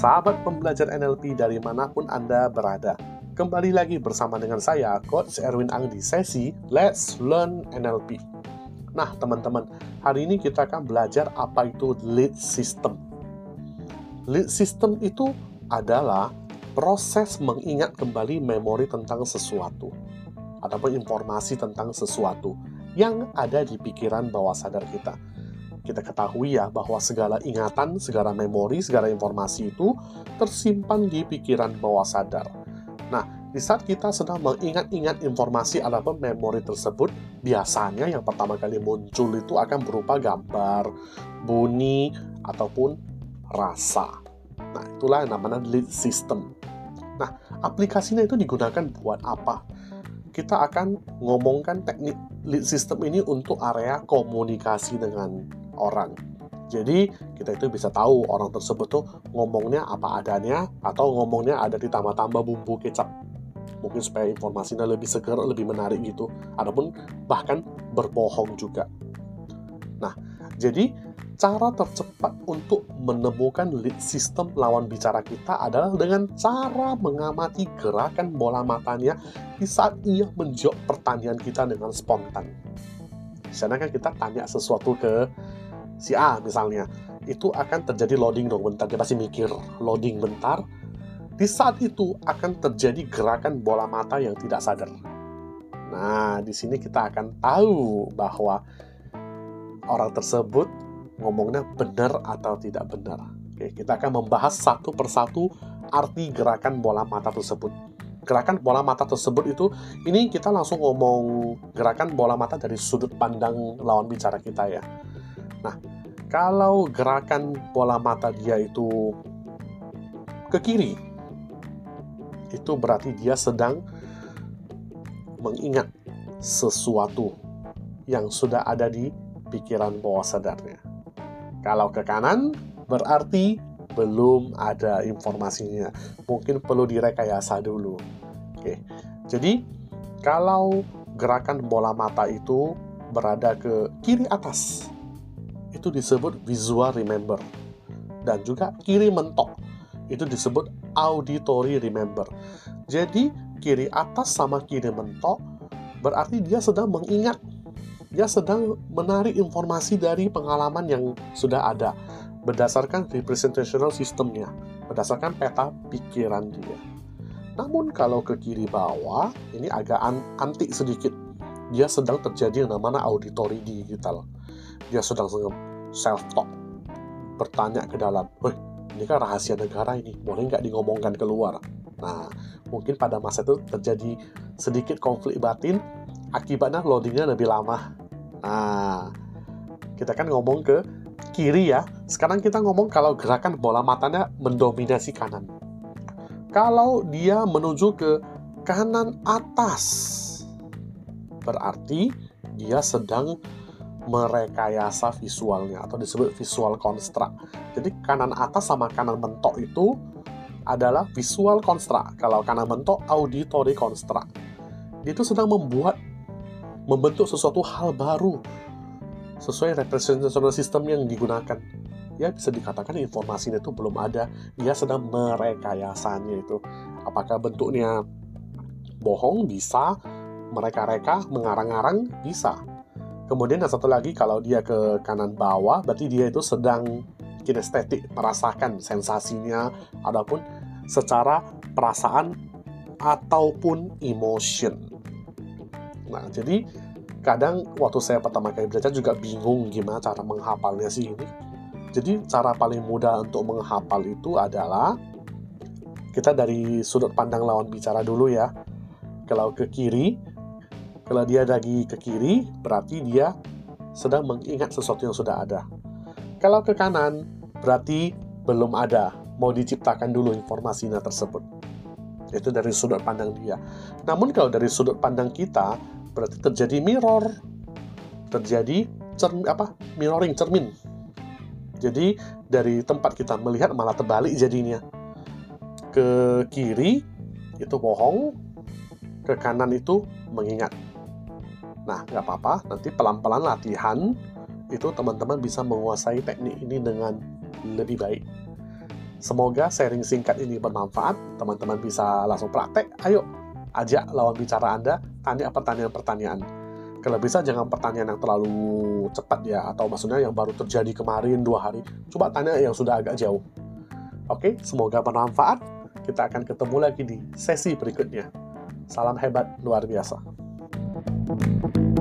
sahabat pembelajar NLP dari mana pun Anda berada. Kembali lagi bersama dengan saya, Coach Erwin Ang di sesi Let's Learn NLP. Nah, teman-teman, hari ini kita akan belajar apa itu lead system. Lead system itu adalah proses mengingat kembali memori tentang sesuatu ataupun informasi tentang sesuatu yang ada di pikiran bawah sadar kita kita ketahui ya bahwa segala ingatan, segala memori, segala informasi itu tersimpan di pikiran bawah sadar. Nah, di saat kita sedang mengingat-ingat informasi ataupun memori tersebut, biasanya yang pertama kali muncul itu akan berupa gambar, bunyi, ataupun rasa. Nah, itulah yang namanya lead system. Nah, aplikasinya itu digunakan buat apa? Kita akan ngomongkan teknik lead system ini untuk area komunikasi dengan orang. Jadi kita itu bisa tahu orang tersebut tuh ngomongnya apa adanya atau ngomongnya ada ditambah-tambah bumbu kecap. Mungkin supaya informasinya lebih segar, lebih menarik gitu. Ataupun bahkan berbohong juga. Nah, jadi cara tercepat untuk menemukan lead system lawan bicara kita adalah dengan cara mengamati gerakan bola matanya di saat ia menjawab pertanyaan kita dengan spontan. Di kan kita tanya sesuatu ke si A misalnya, itu akan terjadi loading dong bentar, dia pasti mikir loading bentar. Di saat itu akan terjadi gerakan bola mata yang tidak sadar. Nah, di sini kita akan tahu bahwa orang tersebut ngomongnya benar atau tidak benar. Oke, kita akan membahas satu persatu arti gerakan bola mata tersebut. Gerakan bola mata tersebut itu, ini kita langsung ngomong gerakan bola mata dari sudut pandang lawan bicara kita ya. Nah, kalau gerakan bola mata dia itu ke kiri, itu berarti dia sedang mengingat sesuatu yang sudah ada di pikiran bawah sadarnya. Kalau ke kanan, berarti belum ada informasinya. Mungkin perlu direkayasa dulu. Oke, jadi kalau gerakan bola mata itu berada ke kiri atas, itu disebut visual remember. Dan juga kiri mentok itu disebut auditory remember. Jadi kiri atas sama kiri mentok berarti dia sedang mengingat dia sedang menarik informasi dari pengalaman yang sudah ada berdasarkan representational systemnya, berdasarkan peta pikiran dia. Namun kalau ke kiri bawah, ini agak anti sedikit. Dia sedang terjadi yang namanya auditory digital. Dia sedang self-talk bertanya ke dalam, weh ini kan rahasia negara ini, boleh nggak digomongkan keluar? Nah, mungkin pada masa itu terjadi sedikit konflik batin, akibatnya loadingnya lebih lama. Nah, kita kan ngomong ke kiri ya, sekarang kita ngomong kalau gerakan bola matanya mendominasi kanan. Kalau dia menuju ke kanan atas, berarti dia sedang merekayasa visualnya atau disebut visual construct. Jadi kanan atas sama kanan mentok itu adalah visual construct. Kalau kanan mentok auditory construct. Dia itu sedang membuat membentuk sesuatu hal baru sesuai representational system yang digunakan. Ya bisa dikatakan informasinya itu belum ada. Dia sedang merekayasanya itu. Apakah bentuknya bohong bisa, mereka-reka, mengarang-arang bisa Kemudian yang satu lagi kalau dia ke kanan bawah berarti dia itu sedang kinestetik, merasakan sensasinya ataupun secara perasaan ataupun emotion. Nah, jadi kadang waktu saya pertama kali belajar juga bingung gimana cara menghafalnya sih ini. Jadi cara paling mudah untuk menghafal itu adalah kita dari sudut pandang lawan bicara dulu ya. Kalau ke kiri, kalau dia lagi ke kiri, berarti dia sedang mengingat sesuatu yang sudah ada. Kalau ke kanan, berarti belum ada, mau diciptakan dulu informasinya tersebut. Itu dari sudut pandang dia. Namun kalau dari sudut pandang kita, berarti terjadi mirror, terjadi cermin apa? mirroring cermin. Jadi dari tempat kita melihat malah terbalik jadinya. Ke kiri itu bohong, ke kanan itu mengingat. Nah, nggak apa-apa, nanti pelan-pelan latihan, itu teman-teman bisa menguasai teknik ini dengan lebih baik. Semoga sharing singkat ini bermanfaat. Teman-teman bisa langsung praktek. Ayo, ajak lawan bicara Anda, tanya pertanyaan-pertanyaan. Kalau bisa jangan pertanyaan yang terlalu cepat ya, atau maksudnya yang baru terjadi kemarin dua hari. Coba tanya yang sudah agak jauh. Oke, semoga bermanfaat. Kita akan ketemu lagi di sesi berikutnya. Salam hebat luar biasa. Thank you.